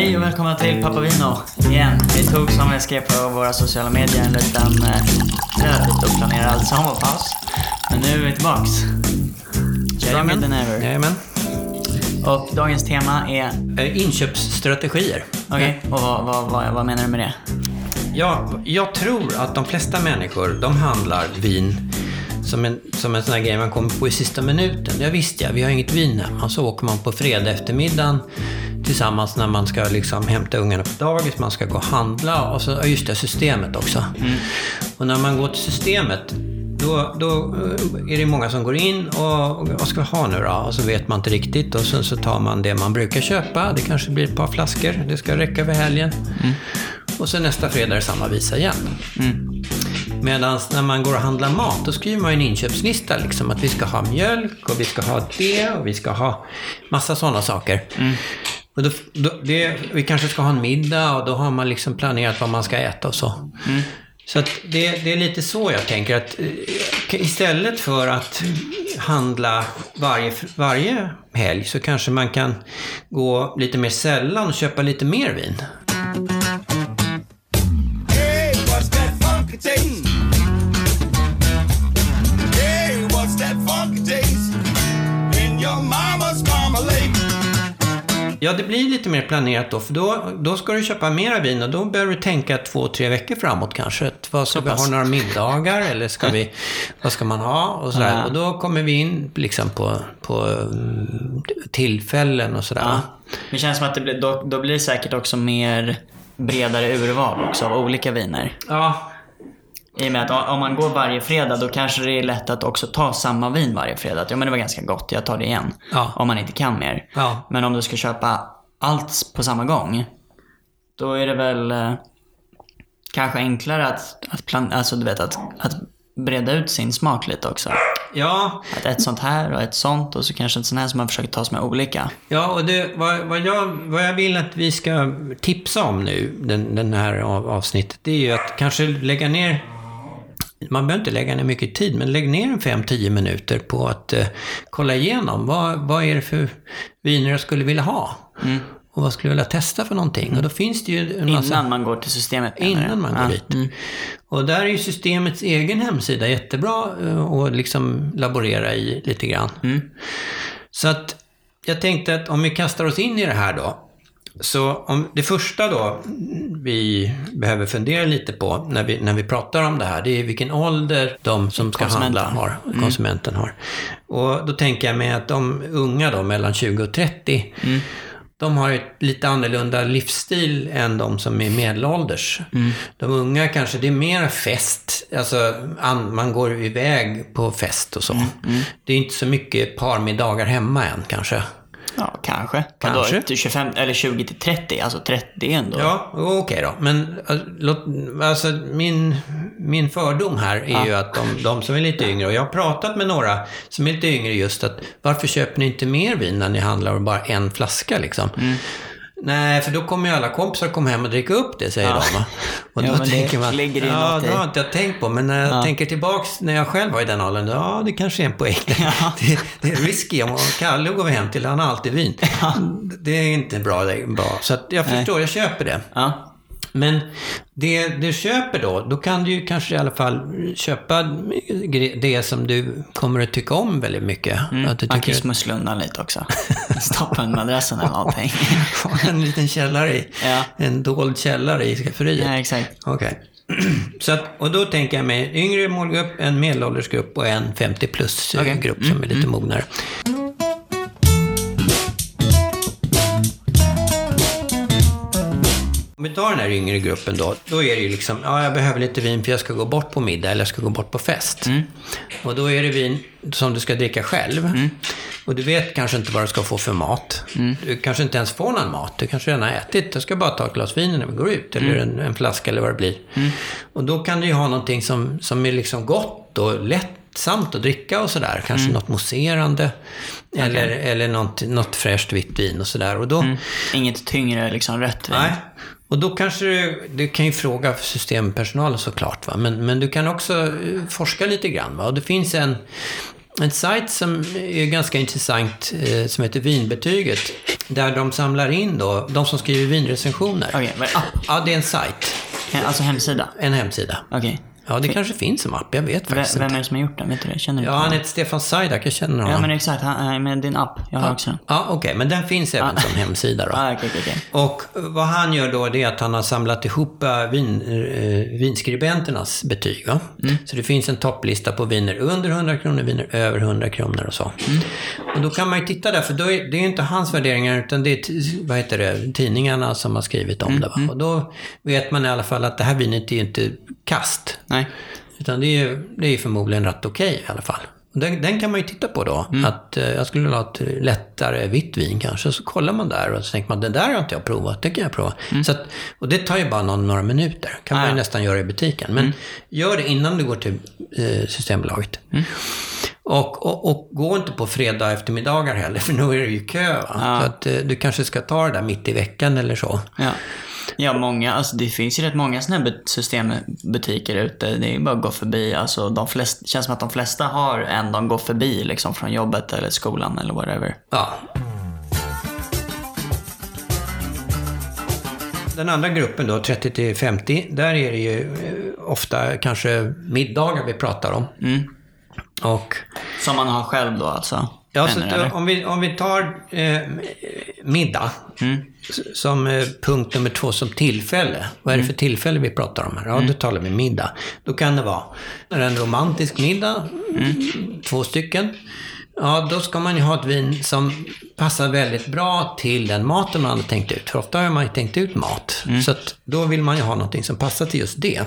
Hej och välkomna till Pappa Vino igen. Vi tog som vi skrev på våra sociala medier en liten eh, relativt oplanerad sommarpaus. Men nu är vi tillbaks. Better than ever. Jajamän. Och dagens tema är... Eh, Inköpsstrategier. Okej, och vad, vad, vad, vad menar du med det? Ja, jag tror att de flesta människor, de handlar vin som en, som en sån här grej man kommer på i sista minuten. Ja, visst ja, vi har inget vin hemma. Så åker man på fredag eftermiddagen tillsammans när man ska liksom hämta ungarna på dagis, man ska gå och handla och så, just det, systemet också. Och när man går till systemet då, då eh, är det många som går in och vad ska vi ha nu då? Och så vet man inte riktigt och sen så tar man det man brukar köpa. Det kanske blir ett par flaskor, det ska räcka över helgen. Och sen nästa fredag är det samma visa igen. Mm. Medan när man går och handlar mat, då skriver man en inköpslista. Liksom, att vi ska ha mjölk och vi ska ha det och vi ska ha massa sådana saker. Och då, då, det, vi kanske ska ha en middag och då har man liksom planerat vad man ska äta och så. Så att det, det är lite så jag tänker att eh, istället för att handla varje, varje helg så kanske man kan gå lite mer sällan och köpa lite mer vin. Ja, det blir lite mer planerat då, för då, då ska du köpa mera vin och då behöver du tänka två, tre veckor framåt kanske. Vad ska vi ha några middagar eller ska vi, vad ska man ha och sådär. Ja. Och då kommer vi in liksom på, på mm, tillfällen och sådär. Ja. Det känns som att det blir, då, då blir det säkert också mer bredare urval också av olika viner. Ja, I och med att om man går varje fredag då kanske det är lätt att också ta samma vin varje fredag. Att, ja men det var ganska gott, jag tar det igen. Ja. Om man inte kan mer. Ja. Men om du ska köpa allt på samma gång. Då är det väl eh, kanske enklare att, att, plan- alltså, du vet, att, att breda ut sin smak lite också. ja, Att ett sånt här och ett sånt och så kanske ett sånt här som man försöker ta som är olika. Ja, och det, vad, vad, jag, vad jag vill att vi ska tipsa om nu, den, den här av, avsnittet, det är ju att kanske lägga ner man behöver inte lägga ner mycket tid, men lägg ner en 5-10 minuter på att eh, kolla igenom vad, vad är det för viner jag skulle vilja ha. Och vad skulle jag vilja testa för någonting. Och då finns det ju en massa... Innan man går till systemet? Innan man går Ja. dit. Och där är ju systemets egen hemsida jättebra eh, att liksom laborera i lite grann. Så att jag tänkte att om vi kastar oss in i det här då. Så om det första då vi behöver fundera lite på när vi, när vi pratar om det här, det är vilken ålder de som ska handla har, konsumenten har. Och då tänker jag mig att de unga då, mellan 20 och 30, de har ett lite annorlunda livsstil än de som är medelålders. De unga kanske, det är mer fest. Alltså, an, man går iväg på fest och så. Det är inte så mycket parmiddagar hemma än kanske. Ja, kanske. Kanske. Vadå, till 25, eller 20 till 30, alltså 30 ändå. Ja, okej då. Men låt, alltså, min, min fördom här är ju att de, de som är lite yngre, och jag har pratat med några som är lite yngre just att varför köper ni inte mer vin när ni handlar bara en flaska liksom? Nej, för då kommer ju alla kompisar komma hem och dricka upp det, säger Ja. de. Och Ja, då det tänker man, ligger ja, det har inte jag tänkt på. Men när jag Ja. tänker tillbaks när jag själv var i den åldern, ja, det kanske är en poäng. Ja. Det, det är risky. Om Kalle går vi hem till, han har alltid vin. Det är inte bra. bra. Så jag förstår, jag köper det. Ja. Men det du köper då, då kan du ju kanske i alla fall köpa det som du kommer att tycka om väldigt mycket. Att du Man kan ju smussla undan lite också. Stoppa under madrassen eller någonting. en liten källare i, Ja. en dold källare i skafferiet. Ja, exakt. Okej. Så att, och då tänker jag mig yngre målgrupp, en medelåldersgrupp och en 50 plus eh, Okej. grupp som är lite mognare. Om vi tar den här yngre gruppen då, då är det ju liksom, ja jag behöver lite vin för jag ska gå bort på middag eller jag ska gå bort på fest. Och då är det vin som du ska dricka själv. Och du vet kanske inte vad du ska få för mat. Du kanske inte ens får någon mat. Du kanske redan har ätit. Jag ska bara ta ett glas vin när vi går ut. Eller en, en flaska eller vad det blir. Och då kan du ju ha någonting som, som är liksom gott och lättsamt att dricka och sådär. Kanske något mousserande. Eller, eller något, något fräscht vitt vin och sådär. Och då, Inget tyngre liksom rött vin. Nej. Och då kanske du, du kan ju fråga systempersonalen såklart. Va? Men, men du kan också eh, forska lite grann. Va? Och det finns en, en sajt som är ganska intressant eh, som heter Vinbetyget. Där de samlar in då, de som skriver vinrecensioner. Vad är app? Ja, det är en sajt. Alltså hemsida? En hemsida. Okej. Ja, det kanske finns en app. Jag vet Vem, faktiskt vem är inte. det som har gjort den? Vet du det? Känner du Ja, han heter Stefan Sajdak. Jag känner honom. Ja, men exakt. Han, äh, med din app. Jag har också den. Ja, okej. Men den finns även som hemsida då. Ah, okej, okej, okej. Och vad han gör då det är att han har samlat ihop eh, vin, eh, vinskribenternas betyg. Va? Så det finns en topplista på viner under 100 kronor, viner över 100 kronor och så. Och då kan man ju titta där, för då är, det är inte hans värderingar utan det är vad heter det, tidningarna som har skrivit om det. Va? Och då vet man i alla fall att det här vinet är ju inte kast. Nej. Utan det är ju det är förmodligen rätt okej i alla fall. Den, den kan man ju titta på då. Att eh, jag skulle ha ett lättare vitt vin kanske. Så kollar man där och så tänker man, det där har inte jag provat, det kan jag prova. Så att, och det tar ju bara någon, några minuter. kan man ju Ah, nästan göra i butiken. Men gör det innan du går till eh, Systembolaget. Och, och, och gå inte på fredag eftermiddagar heller, för nu är det ju kö. Va? Så att eh, du kanske ska ta det där mitt i veckan eller så. Ja. Ja, många, alltså det finns ju rätt många sådana här systembutiker ute. Det är bara att gå förbi. Alltså de flesta, känns som att de flesta har en de går förbi liksom från jobbet eller skolan eller whatever. Ja. Den andra gruppen då, 30 till 50, där är det ju eh, ofta kanske middagar vi pratar om. Och Som man har själv då alltså? Ja, så om, vi, om vi tar eh, middag s- som eh, punkt nummer två som tillfälle. Vad är det för tillfälle vi pratar om här? Ja, då talar vi middag. Då kan det vara en romantisk middag, två stycken. Ja, då ska man ju ha ett vin som passar väldigt bra till den maten man hade tänkt ut. För ofta har man ju tänkt ut mat. Så att då vill man ju ha någonting som passar till just det.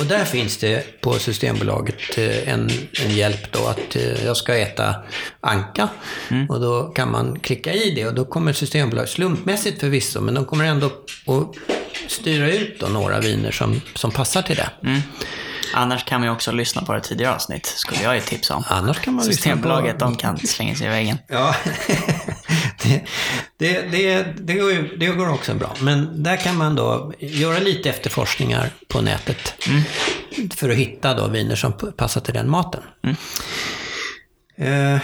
Och där finns det på Systembolaget eh, en, en hjälp då att eh, jag ska äta anka. Och då kan man klicka i det och då kommer Systembolaget, slumpmässigt förvisso, men de kommer ändå att styra ut då några viner som, som passar till det. Annars kan man ju också lyssna på det tidigare avsnitt, skulle jag ju tipsa om. Annars kan man lyssna på- Systembolaget, de kan slänga sig i väggen. Ja, det, det, det, det, går ju, det går också bra. Men där kan man då göra lite efterforskningar på nätet. För att hitta då viner som passar till den maten. Eh,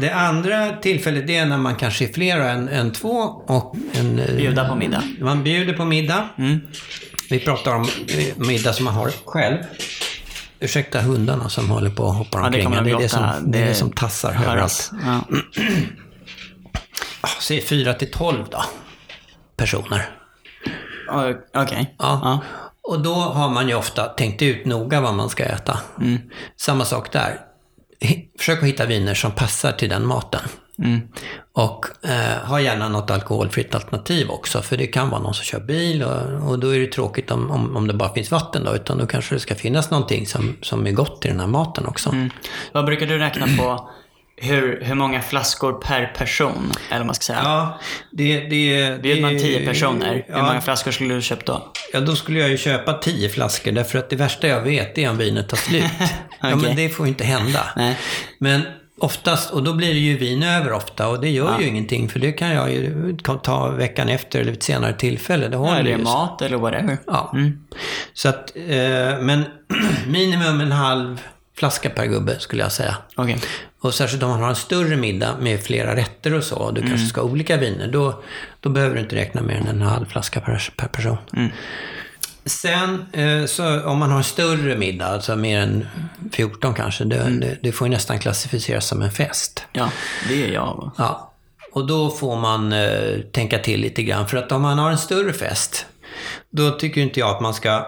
Det andra tillfället det är när man kanske är flera än, än två och en, eh, Bjuda på middag. man bjuder på middag. Vi pratar om eh, middag som man har själv. Ursäkta hundarna som håller på och hoppar Ja, det omkring. kommer här. de det, är det, som, det är det som tassar överallt. Ja. Säg 4 till 12 då. Personer. Okej. Ja. Ja. Och då har man ju ofta tänkt ut noga vad man ska äta. Samma sak där. Försök att hitta viner som passar till den maten. Och eh, ha gärna något alkoholfritt alternativ också. För det kan vara någon som kör bil och, och då är det tråkigt om, om, om det bara finns vatten då. Utan då kanske det ska finnas någonting som, som är gott i den här maten också. Vad brukar du räkna på hur, hur många flaskor per person? Eller vad man ska säga. Ja, det, det, Bjuder man tio personer, ja, hur många flaskor skulle du köpt då? Ja, då skulle jag ju köpa tio flaskor därför att det värsta jag vet är om vinet tar slut. Ja, Okej. men det får ju inte hända. Nej. Men oftast, och då blir det ju vin över ofta och det gör ju ingenting för det kan jag ju ta veckan efter eller ett senare tillfälle. Det Ja, håller är det ju. mat eller whatever? Ja. Så att, eh, men minimum en halv flaska per gubbe skulle jag säga. Okej. Och särskilt om man har en större middag med flera rätter och så, och du kanske ska ha olika viner, då, då behöver du inte räkna mer än en halv flaska per, per person. Sen, eh, så om man har en större middag, alltså mer än 14 kanske, det, det, det får ju nästan klassificeras som en fest. Ja, det är jag. Ja. Och då får man eh, tänka till lite grann, för att om man har en större fest, då tycker inte jag att man ska...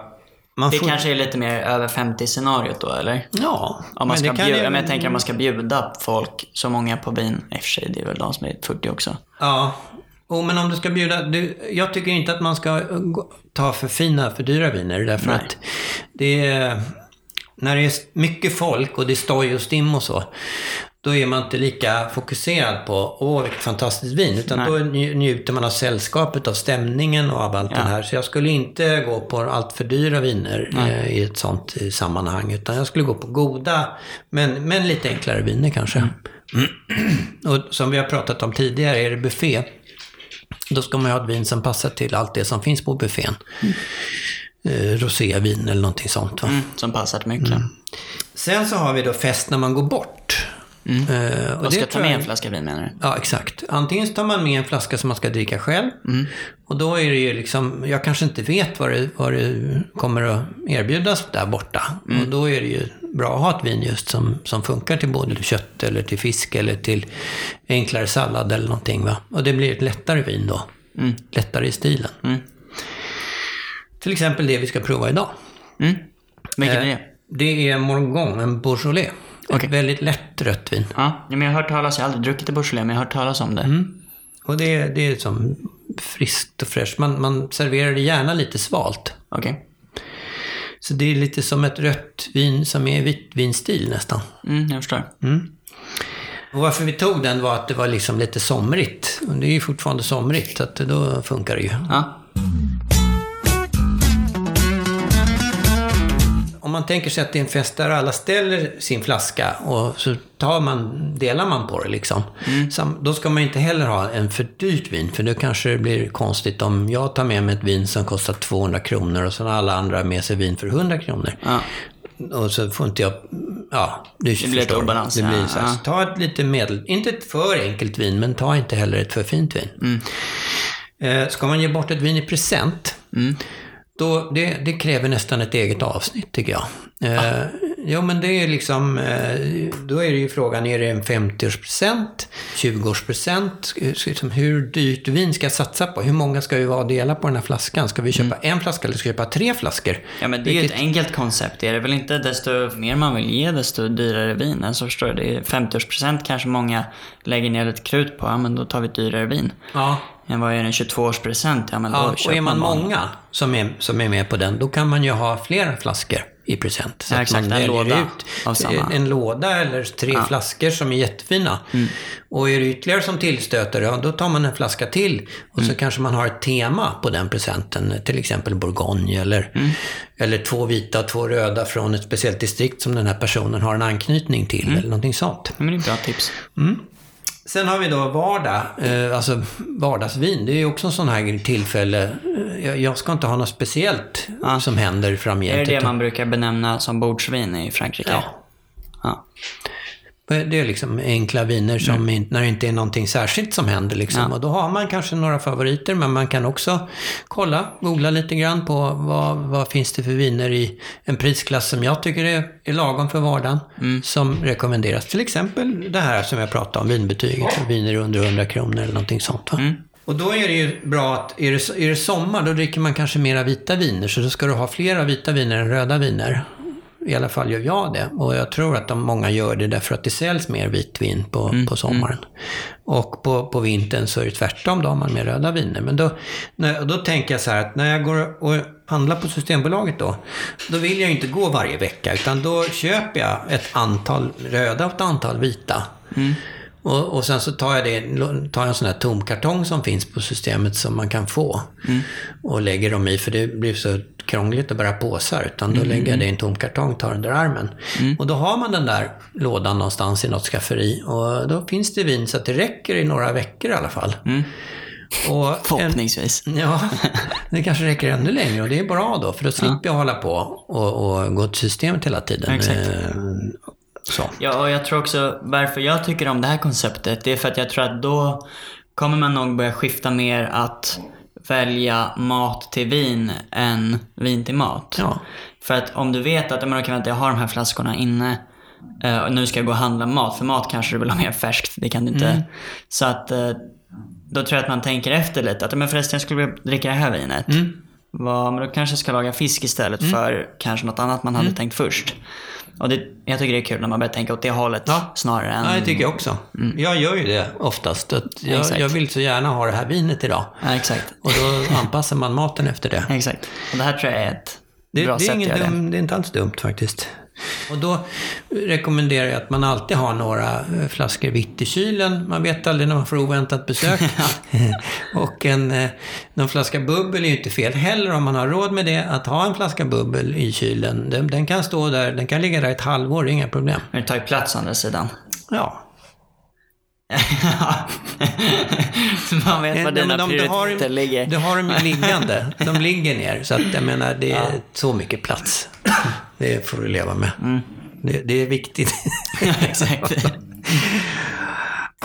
Man Det får, kanske är lite mer över 50-scenariot då, eller? Ja, Om man men ska det kan bjuda, ju- men jag tänker om man ska bjuda folk, så många på vin. I och för sig, det är väl de som är 40 också. Ja, oh, men om du ska bjuda... Du, jag tycker inte att man ska ta för fina, för dyra viner. Därför Nej. att det är... När det är mycket folk och det är stoj och stim och så, då är man inte lika fokuserad på åh vilket fantastiskt vin. Utan Nej. då nj- njuter man av sällskapet, av stämningen och av allt Ja. det här. Så jag skulle inte gå på allt för dyra viner eh, i ett sånt eh, sammanhang. Utan jag skulle gå på goda, men, men lite enklare viner kanske. Mm. Och som vi har pratat om tidigare, är det buffé, då ska man ju ha ett vin som passar till allt det som finns på buffén. Eh, rosévin eller någonting sånt. Va? Mm, som passar till mycket. Sen så har vi då fest när man går bort. Eh, Och ska ta med jag- en flaska vin menar du? Ja, exakt. Antingen tar man med en flaska som man ska dricka själv. Och då är det ju liksom, jag kanske inte vet vad det, vad det kommer att erbjudas där borta. Och då är det ju bra att ha ett vin just som, som funkar till både kött eller till fisk eller till enklare sallad eller någonting. Va? Och det blir ett lättare vin då. Lättare i stilen. Till exempel det vi ska prova idag. Mm. Vilket är Eh, det? Det är Morgon, en Beaujolais. Okej. Ett väldigt lätt rött vin. Ja, men jag har hört talas, jag har aldrig druckit det Beaujolais, men jag har hört talas om det. Mm. Och det, är- det är som friskt och fräscht. Man, man serverar det gärna lite svalt. Okej. Så det är lite som ett rött vin som är vitvinstil nästan. Mm, jag förstår. Och varför vi tog den var att det var liksom lite somrigt. Och det är ju fortfarande somrigt, så att då funkar det ju. Ja. Om man tänker sig att det är en fest där alla ställer sin flaska och så tar man, delar man på det liksom. Sam- då ska man inte heller ha en för dyrt vin, för då kanske det blir konstigt om jag tar med mig ett vin som kostar 200 kronor och sen alla andra med sig vin för 100 kronor. Ja. Och så får inte jag, ja, du Det blir förstår. obalans, Det blir ja, så ja. Så ta ett lite medel, inte ett för enkelt vin, men ta inte heller ett för fint vin. Mm. Eh, ska man ge bort ett vin i present, Mm. Då, det, det kräver nästan ett eget avsnitt tycker jag. Eh, Jo men det är liksom, eh, då är det ju frågan, är det en 50-årspresent, 20-årspresent? Liksom, hur dyrt vin ska jag satsa på? Hur många ska vi vara och dela på den här flaskan? Ska vi köpa en flaska eller ska vi köpa tre flaskor? Mm. Ja, men det är ju ett enkelt koncept. Det är det väl inte desto mer man vill ge, desto dyrare vin. Alltså förstår du, det är 50-årspresent kanske många lägger ner lite krut på. Ja, men då tar vi ett dyrare vin. Ja, Än vad är en 22-årspresent? Ja, men då Ja, och köper är man bara- många som är, som är med på den, då kan man ju ha flera flaskor i present. Så Ja, att exakt, man en låda ut en låda eller tre flaskor som är jättefina. Mm. Och är det ytterligare som tillstöter, ja, då tar man en flaska till. Och Mm. så kanske man har ett tema på den presenten, till exempel Bourgogne eller, Mm. eller två vita och två röda från ett speciellt distrikt som den här personen har en anknytning till, Mm. eller någonting sånt. Ja, men det är ett bra tips. Sen har vi då vardag, eh, alltså vardagsvin. Det är ju också en sån här tillfälle. Eh, Jag, ska inte ha något speciellt som händer framgent. Är det det utan- man brukar benämna som bordsvin i Frankrike? Ja. ja. Det är liksom enkla viner som Mm. när det inte är någonting särskilt som händer. Liksom. Och då har man kanske några favoriter, men man kan också kolla, googla lite grann på vad, vad finns det för viner i en prisklass som jag tycker är, är lagom för vardagen. Mm. Som rekommenderas. Till exempel det här som jag pratade om, vinbetyget för viner under 100 kronor eller någonting sånt. Mm. Och då är det ju bra att, är det, är det sommar, då dricker man kanske mera vita viner. Så då ska du ha flera vita viner än röda viner. I alla fall gör jag det. Och jag tror att de många gör det därför att det säljs mer vitvin på, Mm, på sommaren. Och på, på vintern så är det tvärtom, då har man mer röda viner. Men då, när, då tänker jag så här att när jag går och handlar på Systembolaget då, då vill jag inte gå varje vecka. Utan då köper jag ett antal röda och ett antal vita. Och, och sen så tar jag, det, tar jag en sån här tomkartong som finns på systemet som man kan få. Och lägger dem i, för det blir så krångligt att bära påsar. Utan då lägger jag det i en tomkartong, tar under armen. Och då har man den där lådan någonstans i något skafferi. Och då finns det vin så att det räcker i några veckor i alla fall. Och en, Förhoppningsvis. Ja, det kanske räcker ännu längre och det är bra då. För då slipper jag hålla på och, och gå till systemet hela tiden. Exakt. Så. Ja, och jag tror också varför jag tycker om det här konceptet, det är för att jag tror att då kommer man nog börja skifta mer att välja mat till vin än vin till mat. Ja. För att om du vet att men, okej, vänta, jag har de här flaskorna inne eh, och nu ska jag gå och handla mat. För mat kanske du vill ha mer färskt, det kan du inte. Så att eh, då tror jag att man tänker efter lite. Att men förresten, jag skulle vilja dricka det här vinet. Vad, men då kanske jag ska laga fisk istället för kanske något annat man hade tänkt först. Och det, jag tycker det är kul när man börjar tänka åt det hållet Ja. snarare än... Ja, det tycker jag också. Jag gör ju det oftast. Att jag, Exakt. jag vill så gärna ha det här vinet idag. Ja, exakt. Och då anpassar man maten efter det. Exakt. Och det här tror jag är ett Det, bra det, är sätt att göra det. det är inte alls dumt faktiskt. Och då rekommenderar jag att man alltid har några eh, flaskor vitt i kylen. Man vet aldrig när man får oväntat besök. och en, eh, någon flaska bubbel är ju inte fel heller om man har råd med det. Att ha en flaska bubbel i kylen. Den, den kan stå där, den kan ligga där ett halvår, inga problem. Men det tar ju plats å andra sidan. Ja. Man vet var dina de- har- prioriteter ligger. Du har dem ju liggande. De ligger ner. Så att jag menar, det är så mycket plats. Det får du leva med. Det, det är viktigt. Ja, exakt.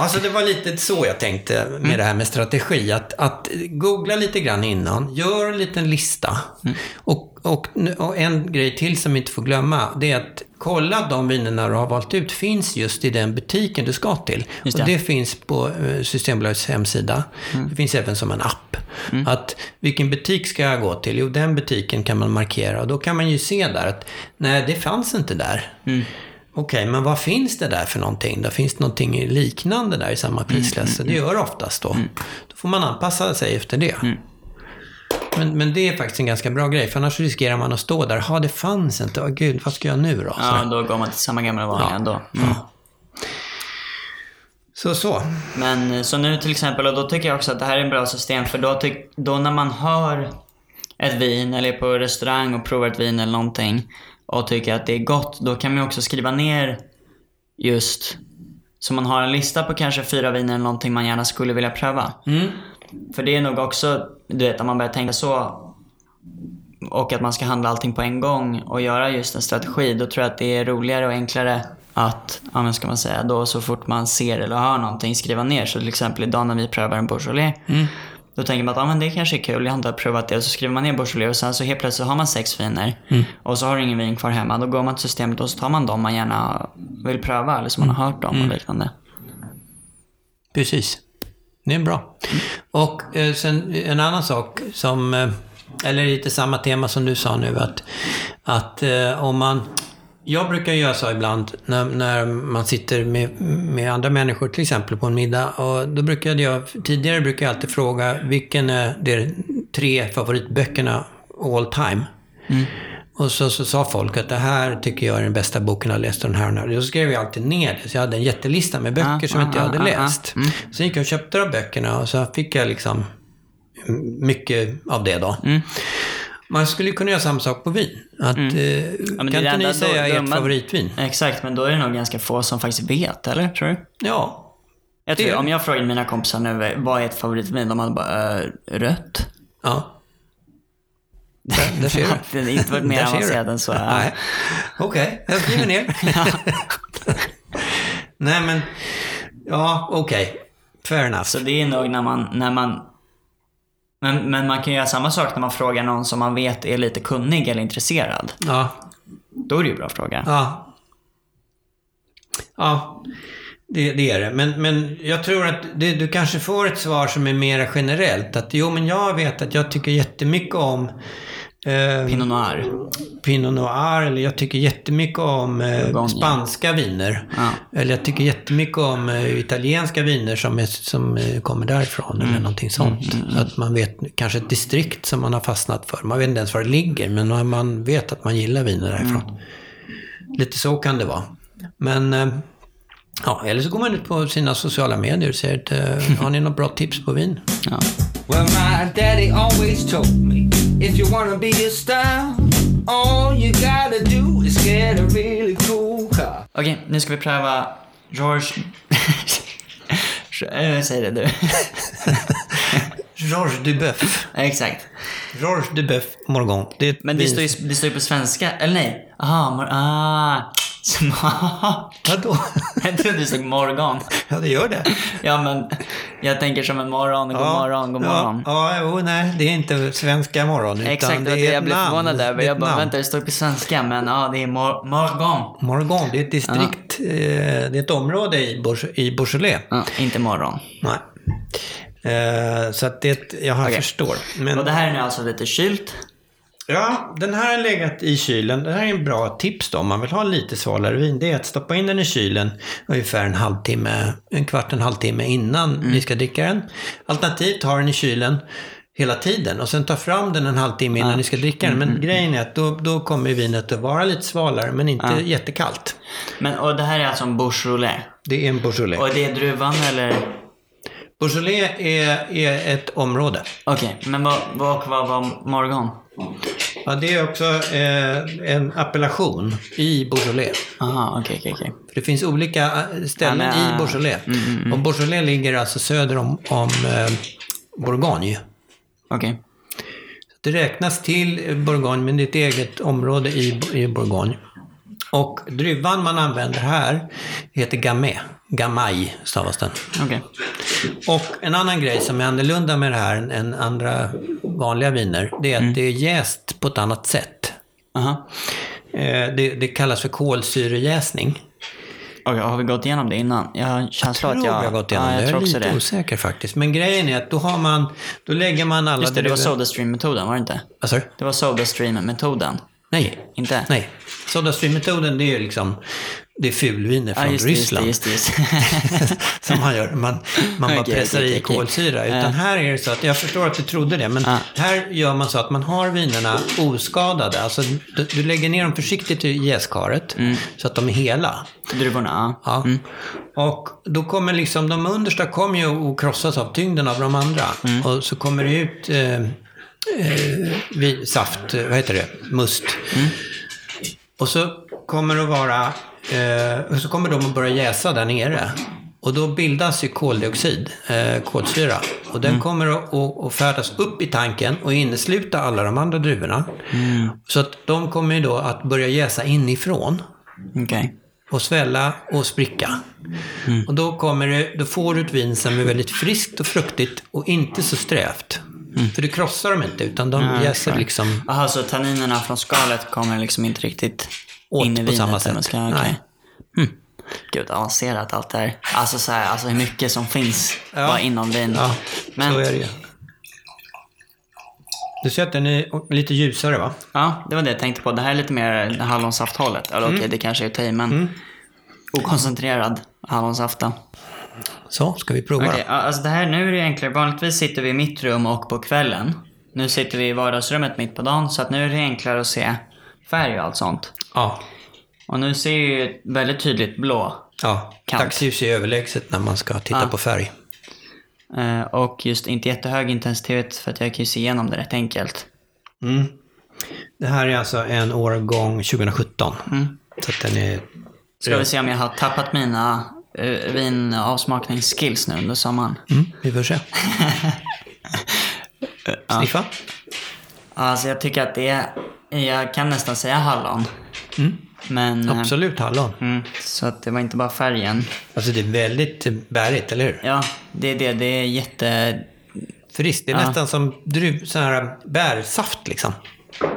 Alltså det var lite så jag tänkte med det här med strategi. Att, att googla lite grann innan, gör en liten lista. Och, och, och en grej till som vi inte får glömma, det är att kolla de vinerna du har valt ut finns just i den butiken du ska till. Just Och det. det finns på eh, Systembolagets hemsida. Det finns även som en app. Att vilken butik ska jag gå till? Jo, den butiken kan man markera och då kan man ju se där att nej, det fanns inte där. Okej, men vad finns det där för någonting? Då finns det någonting liknande där i samma prisklass. Det gör det oftast då. Då får man anpassa sig efter det. Men, men det är faktiskt en ganska bra grej, för annars riskerar man att stå där. Ja, det fanns inte. Åh gud, vad ska jag nu då? Ja, Så, då går man till samma gamla vanliga Ja. ändå. Mm. så, så. Men eh, så nu till exempel, och då tycker jag också att det här är en bra system för då, tyck, då när man har ett vin eller är på restaurang och provar ett vin eller någonting och tycker att det är gott, då kan man också skriva ner just så man har en lista på kanske fyra viner eller någonting man gärna skulle vilja pröva. För det är nog också, du vet, om man börjar tänka så och att man ska handla allting på en gång och göra just en strategi, då tror jag att det är roligare och enklare att, ja men ska man säga, då så fort man ser eller hör någonting skriva ner. Så till exempel idag när vi prövar en Beaujolais, då tänker man att ja, men det kanske är kul, jag har inte prövat det. Och så skriver man ner Beaujolais och sen så helt plötsligt har man sex viner. Och så har du ingen vin kvar hemma. Då går man till systemet och så tar man dem man gärna vill pröva eller som man har hört om och liknande. Precis. Det är bra. Och eh, sen en annan sak som, eh, eller lite samma tema som du sa nu, att, att eh, om man jag brukar göra så ibland när, när man sitter med, med andra människor, till exempel på en middag. Och då brukade jag, tidigare brukade jag alltid fråga vilken är de tre favoritböckerna all time? Och så, så sa folk att det här tycker jag är den bästa boken jag har läst den här och den här. Så skrev jag alltid ner det. Så jag hade en jättelista med böcker Ah, som inte jag ah, hade ah, ah, läst. Sen gick jag och köpte de böckerna och så fick jag liksom mycket av det då. Mm. Man skulle ju kunna göra samma sak på vin. Att, eh, men det kan inte ni säga då- ert dumma- favoritvin? Exakt, men då är det nog ganska få som faktiskt vet, eller? Tror du? Ja. Jag tror, om jag frågade mina kompisar nu, vad är ett favoritvin? De hade bara, äh, rött. Ja. Där, där ser du. Det är inte varit mer avancerat än så. Ja. Nej. Okej, jag skriver ner. Nej, men... Ja, okej. Fair enough. Så det är nog när man, när man men, men man kan göra samma sak när man frågar någon som man vet är lite kunnig eller intresserad. Ja. Då är det ju en bra fråga. Ja. Ja, det, det är det. Men, men jag tror att det, du kanske får ett svar som är mer generellt. Att jo, men jag vet att jag tycker jättemycket om eh, Pinot Noir. Pinot Noir, eller jag tycker jättemycket om eh, spanska viner. Ja. Eller jag tycker jättemycket om eh, italienska viner som, är, som eh, kommer därifrån, Mm. eller någonting sånt. Så att man vet kanske ett distrikt som man har fastnat för. Man vet inte ens var det ligger, men man vet att man gillar viner därifrån. Mm. Lite så kan det vara. Men, eh, ja, eller så går man ut på sina sociala medier och säger att eh, har ni något bra tips på vin? Ja. Well, my daddy always told me if you wanna be a star, all you gotta do is get a really cool car. Okej, nu ska vi pröva George... Säg det du. Georges Duboeuf. Exakt. Georges Duboeuf Morgon. Det Men det vin- står, ju, det står ju på svenska. Eller nej. Aha, mor- ah. Smart. Vadå? Jag trodde det stod morgon. Ja, det gör det. Ja, men jag tänker som en morgon, god morgon, god morgon. Ja, ja jo, nej, det är inte svenska morgon. Utan Exakt, det det är jag blev förvånad över. Jag bara, namn. vänta, det står på svenska, men ja, det är mor- morgon. Morgon, det är ett distrikt, eh, det är ett område i, Bourg- i Beaujolais. Ja, inte morgon. Nej. Eh, så att det, jag Okej. förstår. Men, Och det här är nu alltså lite kylt. Ja, den här har legat i kylen. Det här är en bra tips då om man vill ha lite svalare vin. Det är att stoppa in den i kylen ungefär en halvtimme, en kvart, en halvtimme innan Mm. ni ska dricka den. Alternativt ha den i kylen hela tiden och sen ta fram den en halvtimme innan ni ska dricka den. Mm, Men grejen är att då, då kommer vinet att vara lite svalare men inte jättekallt. Men, och det här är alltså en Beaujolais. Det är en Beaujolais. Och det är druvan eller? Beaujolais är, är ett område. Okej, men vad, vad, vad var morgon? Ja, det är också eh, en appellation i Beaujolais. Aha, okej, okej, okej. För Det finns olika eh, ställen men, i ah. Beaujolais. Och Beaujolais ligger alltså söder om, om eh, Bourgogne. Okej. Det räknas till Bourgogne, men det är ett eget område i, i Bourgogne. Och druvan man använder här heter Gamay. Gamay stavas den. Okej. Och en annan grej som är annorlunda med det här än- andra vanliga viner, det är att det är jäst på ett annat sätt. Aha. Eh, Det, det kallas för kolsyrejäsning. Okej, har vi gått igenom det innan? Jag har en känsla Jag att jag... vi har gått igenom ja, det. jag Jag tror är lite det. osäker faktiskt. Men grejen är att då har man, då lägger man alla Just det, det var Sodastream-metoden, var det inte? Vad sa du? Det var Sodastream-metoden. Nej. Inte? Nej. Sodastream-metoden det är ju liksom, det är fulviner från det, just Ryssland. just just som man gör. Man, man bara pressar okej, i okej. kolsyra. Utan Ja. här är det så att, jag förstår att du trodde det, men Ja. här gör man så att man har vinerna oskadade. Alltså du, du lägger ner dem försiktigt i jäskaret Mm. så att de är hela. Druvorna, ja. Ja. Och då kommer liksom, de understa kommer ju att krossas av tyngden av de andra. Mm. Och så kommer det ut eh, eh, saft, vad heter det, must. Mm. Och så kommer det att vara, eh, och så kommer de att börja jäsa där nere. Och då bildas ju koldioxid, eh, kolsyra. Och den kommer att, att, färdas upp i tanken och innesluta alla de andra druvorna. Så att de kommer ju då att börja jäsa inifrån Okej. och svälla och spricka. Och då, kommer det, då får du ett vin som är väldigt friskt och fruktigt och inte så strävt. För du krossar dem inte, utan de jäser liksom Jaha, så tanninerna från skalet kommer liksom inte riktigt Åt in i på vinet? samma eller sätt. Ska, okay. Nej. hm. Gud, avancerat allt det här. Alltså, så här, alltså hur mycket som finns Ja. bara inom vin. Ja, Men, så är det ju. Du ser att den är lite ljusare va? Ja, det var det jag tänkte på. Det här är lite mer hallonsafthållet. Eller Mm. okej, det kanske är att men okoncentrerad hallonsaft då. Så, ska vi prova ja, alltså det här, nu är det enklare. Vanligtvis sitter vi i mitt rum och på kvällen. Nu sitter vi i vardagsrummet mitt på dagen, så att nu är det enklare att se färg och allt sånt. Ja. Och nu ser jag ju väldigt tydligt blå. ja. Kant. Dagsljus är överlägset när man ska titta Ja. på färg. Eh, och just inte jättehög intensitet för att jag kan ju se igenom det rätt enkelt. Det här är alltså en årgång 2017. Så att den är... Ska vi se om jag har tappat mina uh, vinavsmakningsskills nu under sommaren. Mm, vi får se. Sniffa? Alltså jag tycker att det är, jag kan nästan säga hallon. Men, eh, Absolut hallon. mm, så att det var inte bara färgen. Alltså det är väldigt eh, bärigt, eller hur? Ja, det är det. Det är jätte... Friskt. Det är Ja. nästan som druv, så här bärsaft liksom.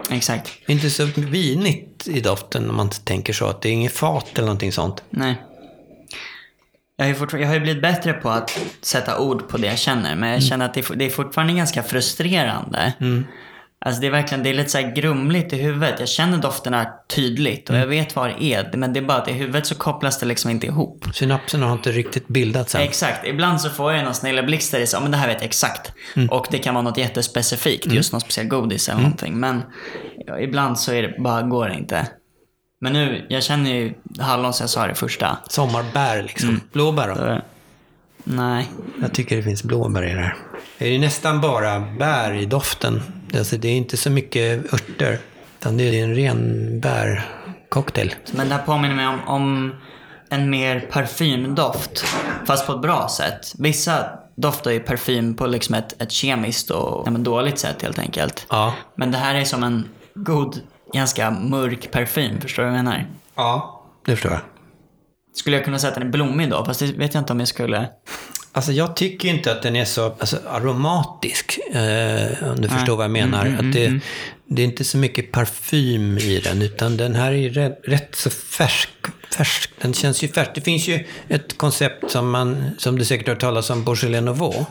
Exakt. Inte så vinigt i doften om man tänker så. Att det är inget fat eller någonting sånt. Nej. Jag har, jag har ju blivit bättre på att sätta ord på det jag känner, men jag känner att det är, det är fortfarande ganska frustrerande. Alltså det är verkligen, det är lite så grumligt i huvudet. Jag känner dofterna tydligt och jag vet vad det är, men det är bara att i huvudet så kopplas det liksom inte ihop. Synapserna har inte riktigt bildats än. Exakt. Ibland så får jag någon snilleblixt där det är så, "Ja, men det här vet jag exakt. Och det kan vara något jättespecifikt, just någon speciell godis eller någonting. Men ja, ibland så är det, bara går det inte. Men nu, jag känner ju hallon som jag sa det första. Sommarbär liksom. Mm. Blåbär då? Så, nej. Jag tycker det finns blåbär i det här. Det är nästan bara bär i doften. Alltså det är inte så mycket örter. Utan det är en ren bärcocktail. Men det här påminner mig om, om en mer parfymdoft. Fast på ett bra sätt. Vissa doftar ju parfym på liksom ett, ett kemiskt och ja, dåligt sätt helt enkelt. Ja. Men det här är som en god, ganska mörk parfym. Förstår du vad jag menar? Ja. Det förstår jag. Skulle jag kunna säga att den är blommig då? Fast det vet jag inte om jag skulle. Alltså jag tycker inte att den är så alltså, aromatisk, eh, om du förstår vad jag menar. Mm, att det, det är inte så mycket parfym i den, utan den här är rätt, rätt så färsk. färsk. Den känns ju färsk. Det finns ju ett koncept som, man, som du säkert har hört talas om, Beaujolais Nouveau.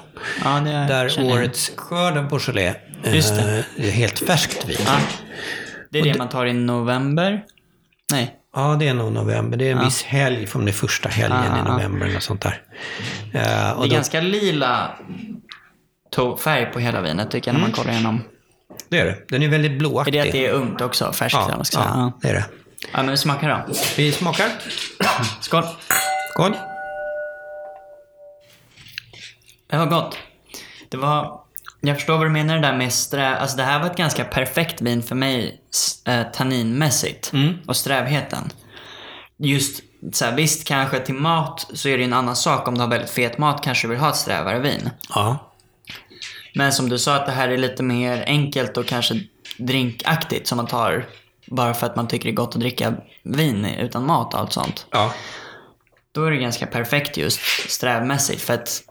Ja, det Där årets skörd av Beaujolais eh, är helt färskt vin. Ja. Det är det man tar i november? Nej. Ja, det är nog november. Det är en viss helg, från det första helgen Ja, i ja. november eller sånt där. Eh, Det är då, ganska lila färg på hela vinet tycker jag när man kollar igenom. det är det. Den är väldigt Är blåaktig. det att det är ungt också? Färskt ja, man ska säga. ja, det är det. Ja. ja, men vi smakar då. Vi smakar. Skål. Skål. Det var gott. Det var... Jag förstår vad du menar det där med strä... Alltså det här var ett ganska perfekt vin för mig eh, tanninmässigt. Och strävheten. Just så här, visst kanske till mat så är det en annan sak. Om du har väldigt fet mat kanske du vill ha ett strävare vin. Ja. Men som du sa att det här är lite mer enkelt och kanske drinkaktigt som man tar bara för att man tycker det är gott att dricka vin utan mat och allt sånt. Ja. Då är det ganska perfekt just strävmässigt för att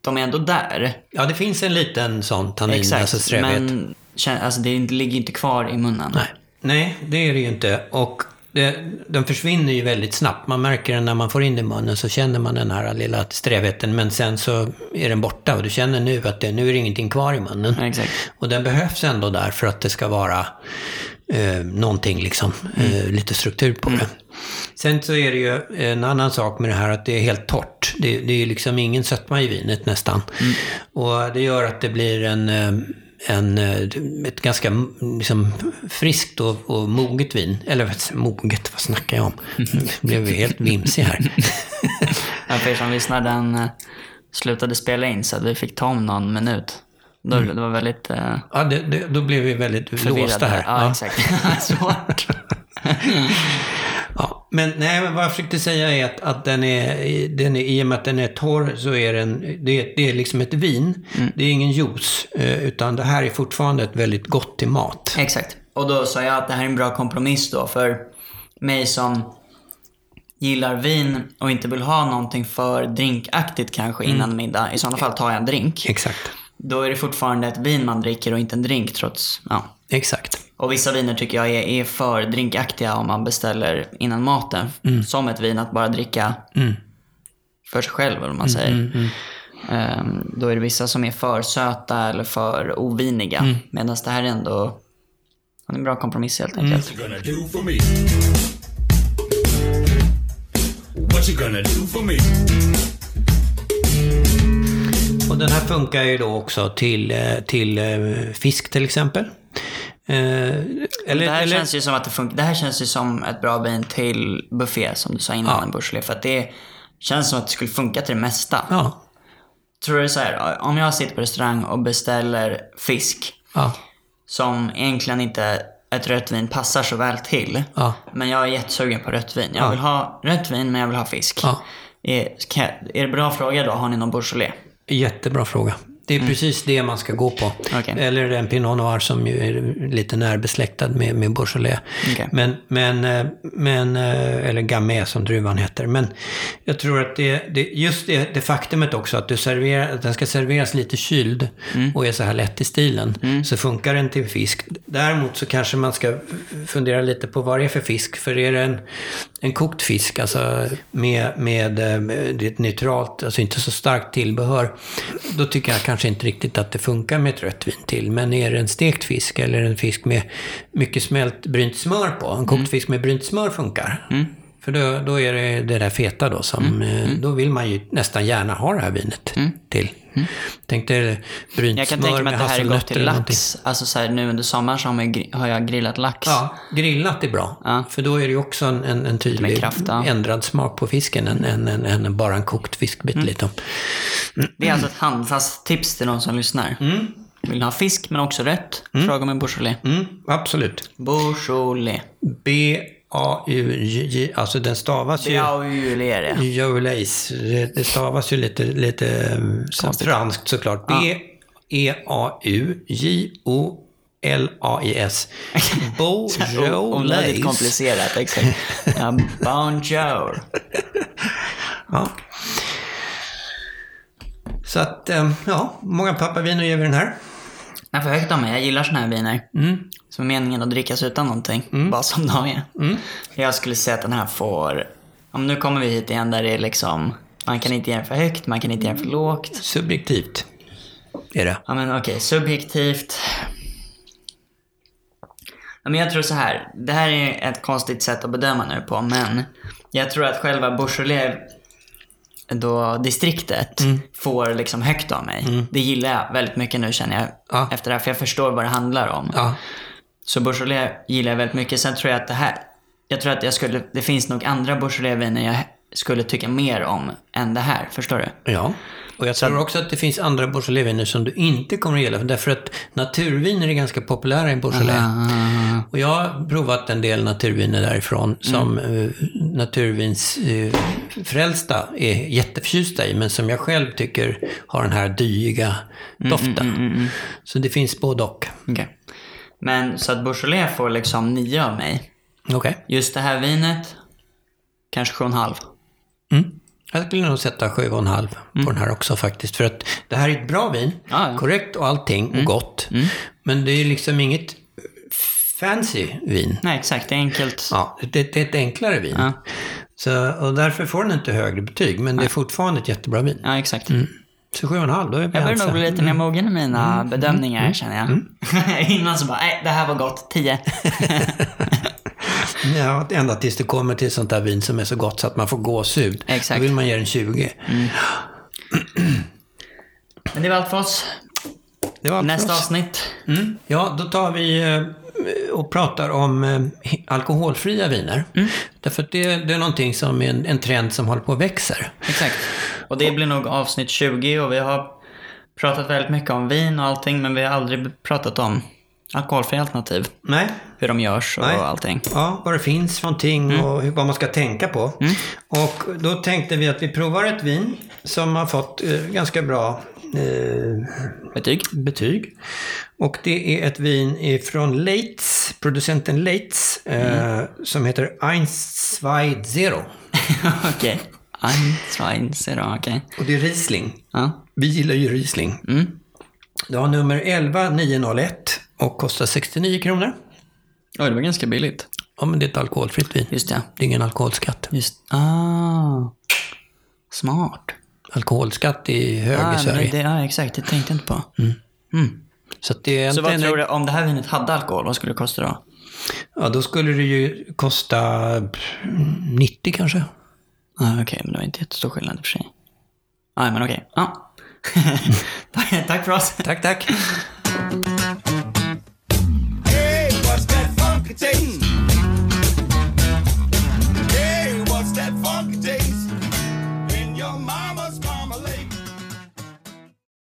de är ändå där. ja, det finns en liten sån tannin, Exakt, alltså strävhet. men alltså, det ligger inte kvar i munnen. Nej. Nej, det är det ju inte. Och det, den försvinner ju väldigt snabbt. Man märker den när man får in den i munnen så känner man den här lilla strävheten. Men sen så är den borta och du känner nu att det, nu är det ingenting kvar i munnen. Ja, exakt. Och den behövs ändå där för att det ska vara eh, någonting liksom, eh, lite struktur på det. Sen så är det ju en annan sak med det här att det är helt torrt. Det, det är ju liksom ingen sötma i vinet nästan. Och det gör att det blir en, eh, en, eh, ett ganska mm, liksom, friskt och, och moget vin. Eller moget, vad snackar jag om? Nu blev vi helt vimsig här. Ja, för er som lyssnar, den eh, slutade spela in så att vi fick ta om någon minut. Då, Mm. Det var väldigt eh, Ja, det, det, då blev vi väldigt låsta här. Ja, Ja. exakt. Svårt. Men nej, men vad jag försökte säga är att, att den är, den är, i och med att den är torr så är den, det, det är liksom ett vin. Det är ingen juice, eh, utan det här är fortfarande ett väldigt gott till mat. Exakt. Och då sa jag att det här är en bra kompromiss då för mig som gillar vin och inte vill ha någonting för drinkaktigt kanske Mm. innan middag. I sådana fall tar jag en drink. Exakt. Då är det fortfarande ett vin man dricker och inte en drink trots, ja. Exakt. Och vissa viner tycker jag är, är för drinkaktiga om man beställer innan maten. Mm. Som ett vin att bara dricka för sig själv, eller vad man säger. Mm, Ehm, då är det vissa som är för söta eller för oviniga. Mm. Medan det här är ändå är en bra kompromiss helt Mm. enkelt. Och den här funkar ju då också till, eh, till eh, fisk till exempel. Eh, Eller, det, här eller, känns ju som att det, funkar, det här känns ju som ett bra vin till buffé som du sa innan, Ja. en Beaujolais. För att det känns som att det skulle funka till det mesta. Ja, Tror du så här, om jag sitter på restaurang och beställer fisk ja, som egentligen inte ett rött vin passar så väl till. Ja. Men jag är jättesugen på rött vin. Jag Ja. vill ha rött vin men jag vill ha fisk. Är, kan, är det bra fråga då? Har ni någon Beaujolais? jättebra fråga. Det är precis det man ska gå på. Mm. Okej. Eller en Pinot Noir som ju är lite närbesläktad med, med Beaujolais. Okej. Men, men, eh, men, eh, eller Gamay som druvan heter. Men jag tror att det, det just det, det faktumet också att, du serverar, att den ska serveras lite kyld Mm. och är så här lätt i stilen. Så funkar den till fisk. Däremot så kanske man ska fundera lite på vad det är för fisk. För är det en, en kokt fisk, alltså med, med, eh, med ett neutralt, alltså inte så starkt tillbehör. Då tycker jag kanske inte riktigt att det funkar med ett rött vin till. Men är det en stekt fisk eller en fisk med mycket smält brynt smör på. En kokt fisk med brynt smör funkar. För då, då är det det där feta då som, eh, då vill man ju nästan gärna ha det här vinet till. Tänk dig brynt Jag kan tänka mig att det här är gott till lax. Alltså så här, nu under sommaren så har, man, har jag grillat lax. Ja, grillat är bra. Ja. För då är det ju också en, en, en tydlig kraft, ja. ändrad smak på fisken än, än, bara en kokt fiskbit. Mm. Lite. Det är alltså ett handfast tips till de som lyssnar. Vill ni ha fisk men också rött? Fråga om en Beaujolais. Mm, absolut. Beaujolais. B-A-U-J, alltså den stavas ju... Beaujolais. Beaujolais. Det, stavas ju lite, lite som franskt såklart. E B-E-A-U-J-O-L-A-I-S. Onödigt Beaujolais. komplicerat, exakt. Ja, bonjour. Ja. Så att, um, ja, många pappaviner ger vi den här. Jag får högt av mig. Jag gillar såna här viner. Som är meningen att drickas utan någonting. Bara som de är. Jag skulle säga att den här får... Om nu kommer vi hit igen där det är liksom... Man kan inte ge den för högt, man kan inte ge den för lågt. Subjektivt är det. Ja men okej, subjektivt. Ja, men jag tror så här. Det här är ett konstigt sätt att bedöma nu på, men jag tror att själva Beaujolais då distriktet får liksom högt av mig. Det gillar jag väldigt mycket nu känner jag Ja. efter det här, för jag förstår vad det handlar om. Ja. Så Beaujolais gillar jag väldigt mycket. Sen tror jag att det här, jag tror att jag skulle, det finns nog andra Beaujolais-viner jag skulle tycka mer om än det här. Förstår du? Ja. Och jag tror också att det finns andra Beaujolais-viner som du inte kommer att gilla. För Därför att naturviner är ganska populära i Beaujolais. Och jag har provat en del naturviner därifrån som mm. naturvinsfrälsta är jätteförtjusta i. Men som jag själv tycker har den här dyiga doften. Så det finns både och. Okej. Men så att Beaujolais får liksom nio av mig. Okej. Just det här vinet, kanske sju och en halv. Mm. Jag skulle nog sätta sju och en halv på den här också faktiskt. För att det här är ett bra vin. Mm. Ja. Korrekt och allting och gott. Men det är liksom inget fancy vin. Nej, exakt. Det är enkelt. Ja, det, det är ett enklare vin. Ja. Så, och därför får den inte högre betyg. Men det är fortfarande ett jättebra vin. Ja, exakt. Så och en halv, då är vi Jag börjar ense. nog bli lite mer mogen i mina Mm. bedömningar, känner jag. Innan så bara, nej, det här var gott. Tio. Ja, ända tills det kommer till sånt där vin som är så gott så att man får gåshud. Exakt. Då vill man ge den 20. Men det var allt för oss. Det var allt för Nästa oss. avsnitt. Mm. Ja, då tar vi eh, och pratar om eh, alkoholfria viner. Mm. Därför att det, det är någonting som är en, en trend som håller på att växer. Exakt. Och det blir nog avsnitt 20 och vi har pratat väldigt mycket om vin och allting, men vi har aldrig pratat om alkoholfria alternativ. Nej. Hur de görs och Nej. allting. Ja, vad det finns för någonting Mm. och hur, vad man ska tänka på. Och då tänkte vi att vi provar ett vin som har fått eh, ganska bra eh, Betyg? betyg. Och det är ett vin ifrån Leitz, producenten Leitz, eh, som heter 120. Okej. Ein, zwei, zero, okej. Och det är Riesling. Ja. Vi gillar ju Riesling. Mm. Det har nummer 11901 och kostar 69 kronor. Oj, det var ganska billigt. Ja, men det är ett alkoholfritt vin. Just det. Det är ingen alkoholskatt. Just, ah. Smart. Alkoholskatt är hög Ah, i Sverige. det, ja, exakt. Det tänkte jag inte på. Så att det är Så vad tror du, om det här vinet hade alkohol, vad skulle det kosta då? Ja, då skulle det ju kosta pff, 90 kanske. Ah, okej, men det var inte jättestor skillnad i och för sig. Ah, men okej. Ja. Tack för oss. Tack, tack.